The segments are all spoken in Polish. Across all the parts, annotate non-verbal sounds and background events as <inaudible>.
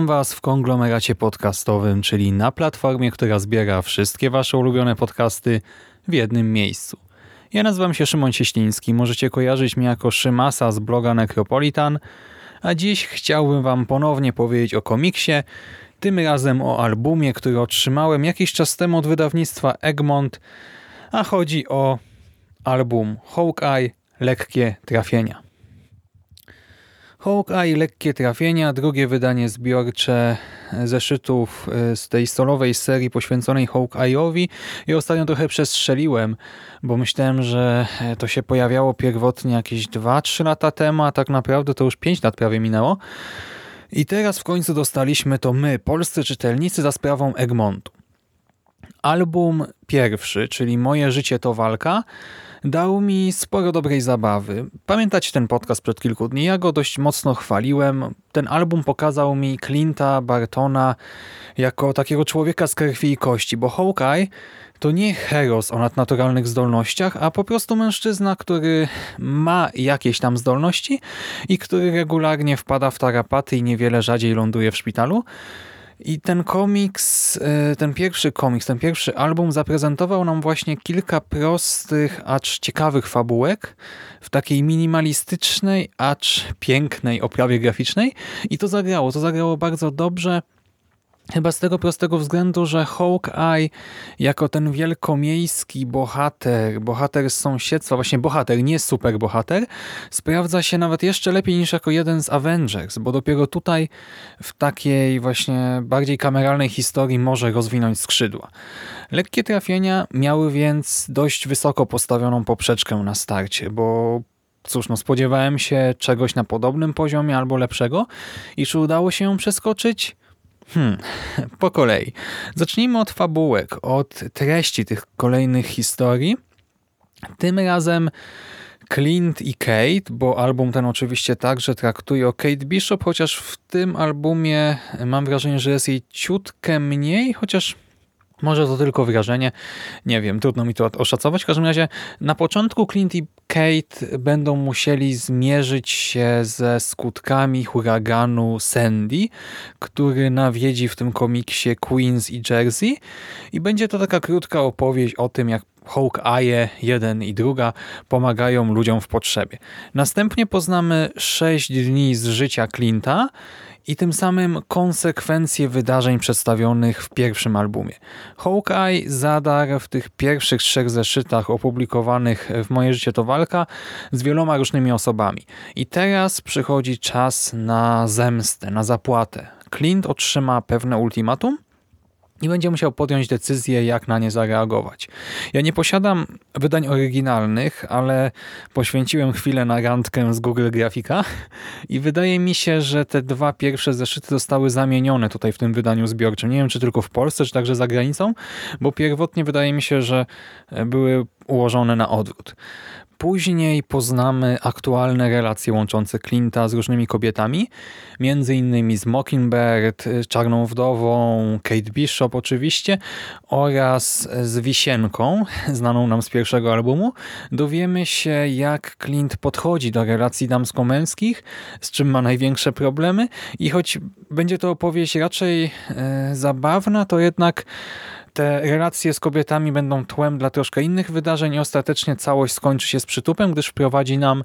Witam Was w konglomeracie podcastowym, czyli na platformie, która zbiera wszystkie Wasze ulubione podcasty w jednym miejscu. Ja nazywam się Szymon Cieśliński, możecie kojarzyć mnie jako Szymasa z bloga Necropolitan, a dziś chciałbym Wam ponownie powiedzieć o komiksie, tym razem o albumie, który otrzymałem jakiś czas temu od wydawnictwa Egmont, a chodzi o album Hawkeye Lekkie Trafienia. Hawkeye, lekkie trafienia, drugie wydanie zbiorcze zeszytów e, z tej stolowej serii poświęconej Hawkeye'owi i ostatnio trochę przestrzeliłem, bo myślałem, że e, to się pojawiało pierwotnie jakieś 2-3 lata temu, a tak naprawdę to już 5 lat prawie minęło. I teraz w końcu dostaliśmy to my, polscy czytelnicy, za sprawą Egmontu. Album pierwszy, czyli Moje życie to walka, dał mi sporo dobrej zabawy. Pamiętacie ten podcast przed kilku dni? Ja go dość mocno chwaliłem. Ten album pokazał mi Clint'a Bartona jako takiego człowieka z krwi i kości, bo Hawkeye to nie heros o nadnaturalnych zdolnościach, a po prostu mężczyzna, który ma jakieś tam zdolności i który regularnie wpada w tarapaty i niewiele rzadziej ląduje w szpitalu. I ten komiks, e, ten pierwszy komiks, ten pierwszy album zaprezentował nam właśnie kilka prostych, acz ciekawych fabułek w takiej minimalistycznej, acz pięknej oprawie graficznej. I to zagrało, to zagrało bardzo dobrze. Chyba z tego prostego względu, że Hawkeye jako ten wielkomiejski bohater, bohater z sąsiedztwa, właśnie bohater, nie super bohater, sprawdza się nawet jeszcze lepiej niż jako jeden z Avengers, bo dopiero tutaj w takiej właśnie bardziej kameralnej historii może rozwinąć skrzydła. Lekkie trafienia miały więc dość wysoko postawioną poprzeczkę na starcie, bo cóż, no spodziewałem się czegoś na podobnym poziomie albo lepszego i czy udało się ją przeskoczyć? Hmm, po kolei. Zacznijmy od fabułek, od treści tych kolejnych historii. Tym razem Clint i Kate, bo album ten oczywiście także traktuje o Kate Bishop, chociaż w tym albumie mam wrażenie, że jest jej ciutkę mniej, chociaż może to tylko wrażenie, nie wiem, trudno mi to oszacować. W każdym razie na początku Clint i Kate będą musieli zmierzyć się ze skutkami huraganu Sandy, który nawiedzi w tym komiksie Queens i Jersey i będzie to taka krótka opowieść o tym, jak Hawkeye, jeden i druga, pomagają ludziom w potrzebie. Następnie poznamy sześć dni z życia Clint'a i tym samym konsekwencje wydarzeń przedstawionych w pierwszym albumie. Hawkeye zadarł w tych pierwszych trzech zeszytach opublikowanych w Moje życie to walka z wieloma różnymi osobami. I teraz przychodzi czas na zemstę, na zapłatę. Clint otrzyma pewne ultimatum, i będzie musiał podjąć decyzję, jak na nie zareagować. Ja nie posiadam wydań oryginalnych, ale poświęciłem chwilę na randkę z Google Grafika i wydaje mi się, że te dwa pierwsze zeszyty zostały zamienione tutaj w tym wydaniu zbiorczym. Nie wiem, czy tylko w Polsce, czy także za granicą, bo pierwotnie wydaje mi się, że były ułożone na odwrót. Później poznamy aktualne relacje łączące Clint'a z różnymi kobietami, między innymi z Mockingbird, Czarną Wdową, Kate Bishop oczywiście oraz z Wisienką, znaną nam z pierwszego albumu. Dowiemy się jak Clint podchodzi do relacji damsko-męskich, z czym ma największe problemy i choć będzie to opowieść raczej e, zabawna, to jednak te relacje z kobietami będą tłem dla troszkę innych wydarzeń i ostatecznie całość skończy się z przytupem, gdyż wprowadzi nam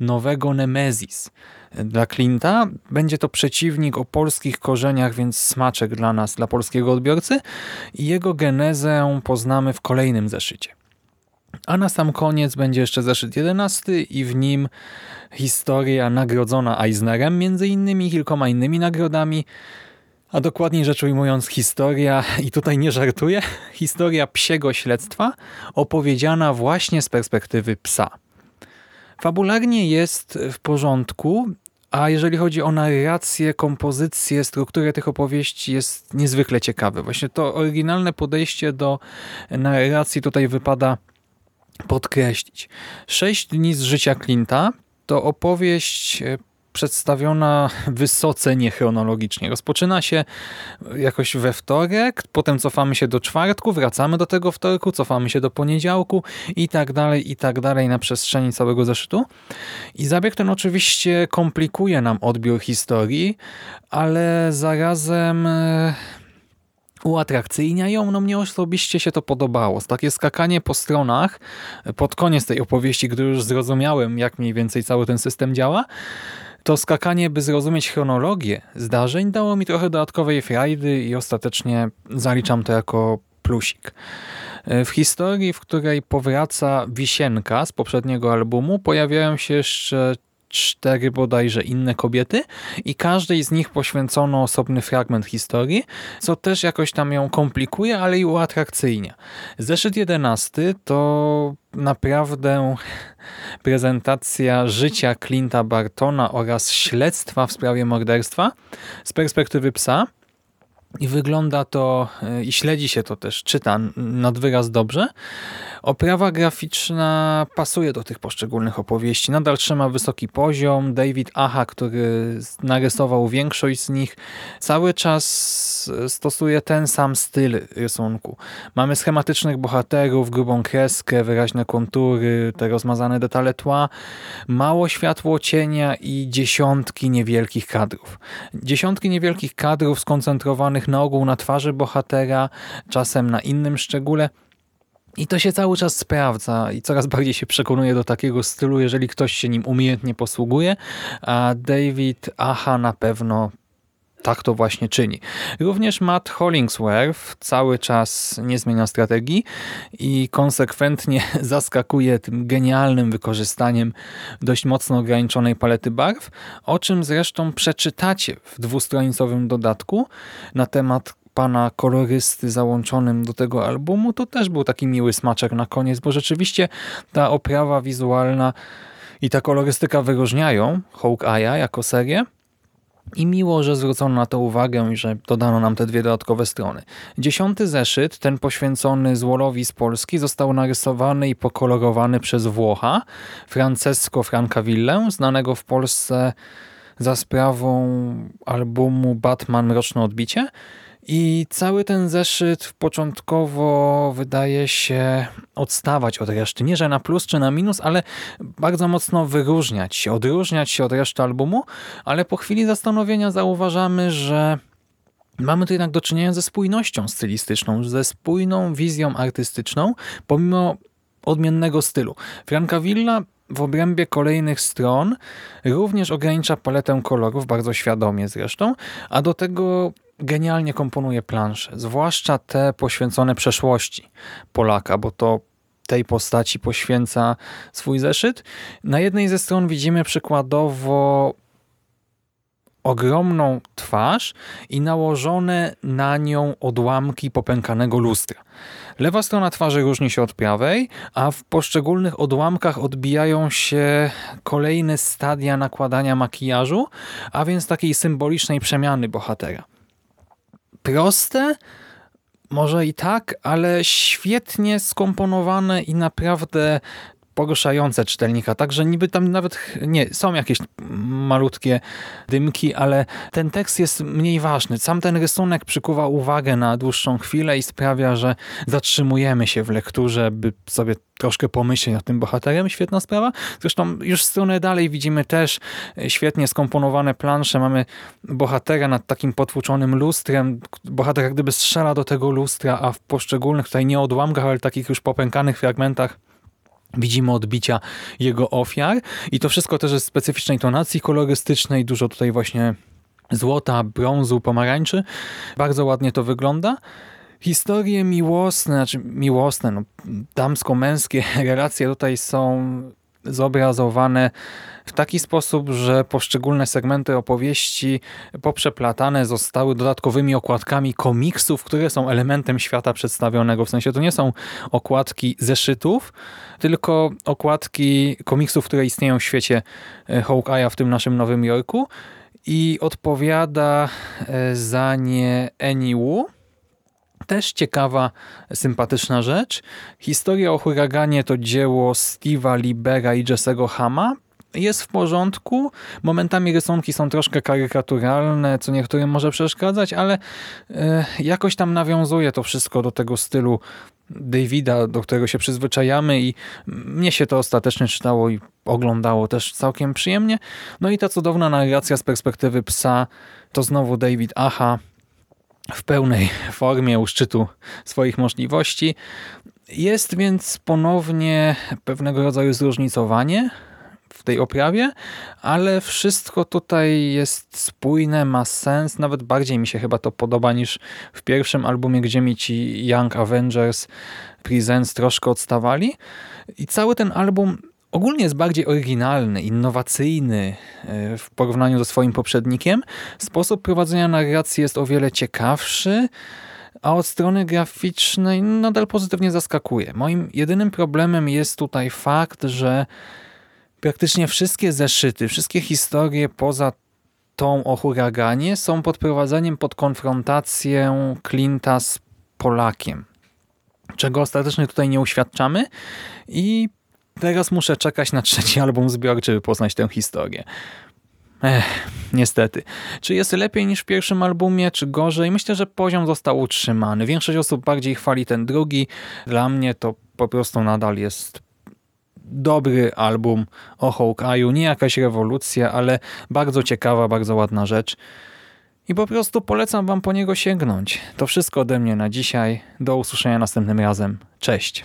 nowego Nemezis. Dla Clint'a będzie to przeciwnik o polskich korzeniach, więc smaczek dla nas, dla polskiego odbiorcy i jego genezę poznamy w kolejnym zeszycie. A na sam koniec będzie jeszcze zeszyt jedenasty i w nim historia nagrodzona Eisnerem, między innymi kilkoma innymi nagrodami, a dokładniej rzecz ujmując historia, i tutaj nie żartuję, historia psiego śledztwa opowiedziana właśnie z perspektywy psa. Fabularnie jest w porządku, a jeżeli chodzi o narrację, kompozycję, strukturę tych opowieści jest niezwykle ciekawe. Właśnie to oryginalne podejście do narracji tutaj wypada podkreślić. Sześć dni z życia Clint'a to opowieść przedstawiona wysoce niechronologicznie. Rozpoczyna się jakoś we wtorek, potem cofamy się do czwartku, wracamy do tego wtorku, cofamy się do poniedziałku i tak dalej, i tak dalej na przestrzeni całego zeszytu. I zabieg ten oczywiście komplikuje nam odbiór historii, ale zarazem e, uatrakcyjnia ją. No mnie osobiście się to podobało. Takie skakanie po stronach pod koniec tej opowieści, gdy już zrozumiałem, jak mniej więcej cały ten system działa, to skakanie, by zrozumieć chronologię zdarzeń, dało mi trochę dodatkowej frajdy i ostatecznie zaliczam to jako plusik. W historii, w której powraca Wisienka z poprzedniego albumu, pojawiają się jeszcze cztery bodajże inne kobiety i każdej z nich poświęcono osobny fragment historii, co też jakoś tam ją komplikuje, ale i uatrakcyjnia. Zeszyt jedenasty to naprawdę prezentacja życia Clint'a Bartona oraz śledztwa w sprawie morderstwa z perspektywy psa. I wygląda to e, i śledzi się to też, czyta nad wyraz dobrze. Oprawa graficzna pasuje do tych poszczególnych opowieści. Nadal trzyma wysoki poziom. David Aha, który narysował większość z nich, cały czas stosuje ten sam styl rysunku. Mamy schematycznych bohaterów, grubą kreskę, wyraźne kontury, te rozmazane detale tła, mało światło cienia i dziesiątki niewielkich kadrów. Dziesiątki niewielkich kadrów skoncentrowanych na ogół na twarzy bohatera, czasem na innym szczególe. I to się cały czas sprawdza i coraz bardziej się przekonuje do takiego stylu, jeżeli ktoś się nim umiejętnie posługuje, a David Aha na pewno tak to właśnie czyni. Również Matt Hollingsworth cały czas nie zmienia strategii i konsekwentnie <laughs> zaskakuje tym genialnym wykorzystaniem dość mocno ograniczonej palety barw, o czym zresztą przeczytacie w dwustronicowym dodatku na temat pana kolorysty załączonym do tego albumu, to też był taki miły smaczek na koniec, bo rzeczywiście ta oprawa wizualna i ta kolorystyka wyróżniają Hawkeye'a jako serię, i miło, że zwrócono na to uwagę i że dodano nam te dwie dodatkowe strony. Dziesiąty zeszyt, ten poświęcony złolowi z Polski, został narysowany i pokolorowany przez Włocha, Francesco Francaville, znanego w Polsce za sprawą albumu Batman Mroczne Odbicie. I cały ten zeszyt początkowo wydaje się odstawać od reszty. Nie, że na plus czy na minus, ale bardzo mocno wyróżniać się, odróżniać się od reszty albumu, ale po chwili zastanowienia zauważamy, że mamy tu jednak do czynienia ze spójnością stylistyczną, ze spójną wizją artystyczną, pomimo odmiennego stylu. Francavilla w obrębie kolejnych stron również ogranicza paletę kolorów, bardzo świadomie zresztą, a do tego genialnie komponuje plansze, zwłaszcza te poświęcone przeszłości Polaka, bo to tej postaci poświęca swój zeszyt. Na jednej ze stron widzimy przykładowo ogromną twarz i nałożone na nią odłamki popękanego lustra. Lewa strona twarzy różni się od prawej, a w poszczególnych odłamkach odbijają się kolejne stadia nakładania makijażu, a więc takiej symbolicznej przemiany bohatera proste, może i tak, ale świetnie skomponowane i naprawdę poruszające czytelnika. Także niby tam nawet, nie, są jakieś malutkie dymki, ale ten tekst jest mniej ważny. Sam ten rysunek przykuwa uwagę na dłuższą chwilę i sprawia, że zatrzymujemy się w lekturze, by sobie troszkę pomyśleć nad tym bohaterem. Świetna sprawa. Zresztą już stronę dalej widzimy też świetnie skomponowane plansze. Mamy bohatera nad takim potłuczonym lustrem. Bohater jak gdyby strzela do tego lustra, a w poszczególnych tutaj nie odłamkach, ale takich już popękanych fragmentach Widzimy odbicia jego ofiar i to wszystko też jest specyficznej tonacji kolorystycznej, dużo tutaj właśnie złota, brązu, pomarańczy. Bardzo ładnie to wygląda. Historie miłosne, znaczy miłosne, no, damsko-męskie <laughs> relacje tutaj są zobrazowane w taki sposób, że poszczególne segmenty opowieści poprzeplatane zostały dodatkowymi okładkami komiksów, które są elementem świata przedstawionego. W sensie to nie są okładki zeszytów, tylko okładki komiksów, które istnieją w świecie e, Hawkeye'a w tym naszym Nowym Jorku i odpowiada e, za nie Annie Wu. Też ciekawa, sympatyczna rzecz. Historia o huraganie to dzieło Steve'a Libera i Jesse'ego Hama. Jest w porządku. Momentami rysunki są troszkę karykaturalne, co niektórym może przeszkadzać, ale e, jakoś tam nawiązuje to wszystko do tego stylu Davida, do którego się przyzwyczajamy i mnie się to ostatecznie czytało i oglądało też całkiem przyjemnie. No i ta cudowna narracja z perspektywy psa to znowu David Aha w pełnej formie u szczytu swoich możliwości. Jest więc ponownie pewnego rodzaju zróżnicowanie w tej oprawie, ale wszystko tutaj jest spójne, ma sens. Nawet bardziej mi się chyba to podoba niż w pierwszym albumie, gdzie mi ci Young Avengers Presents troszkę odstawali. I cały ten album ogólnie jest bardziej oryginalny, innowacyjny e, w porównaniu ze swoim poprzednikiem. Sposób prowadzenia narracji jest o wiele ciekawszy, a od strony graficznej nadal pozytywnie zaskakuje. Moim jedynym problemem jest tutaj fakt, że praktycznie wszystkie zeszyty, wszystkie historie poza tą o huraganie są podprowadzeniem pod konfrontację Clint'a z Polakiem, czego ostatecznie tutaj nie uświadczamy i teraz muszę czekać na trzeci <laughs> album zbiorczy, by poznać tę historię. Ech, niestety. Czy jest lepiej niż w pierwszym albumie, czy gorzej? Myślę, że poziom został utrzymany. Większość osób bardziej chwali ten drugi. Dla mnie to po prostu nadal jest dobry album o Hawkeye'u. Nie jakaś rewolucja, ale bardzo ciekawa, bardzo ładna rzecz. I po prostu polecam wam po niego sięgnąć. To wszystko ode mnie na dzisiaj. Do usłyszenia następnym razem. Cześć!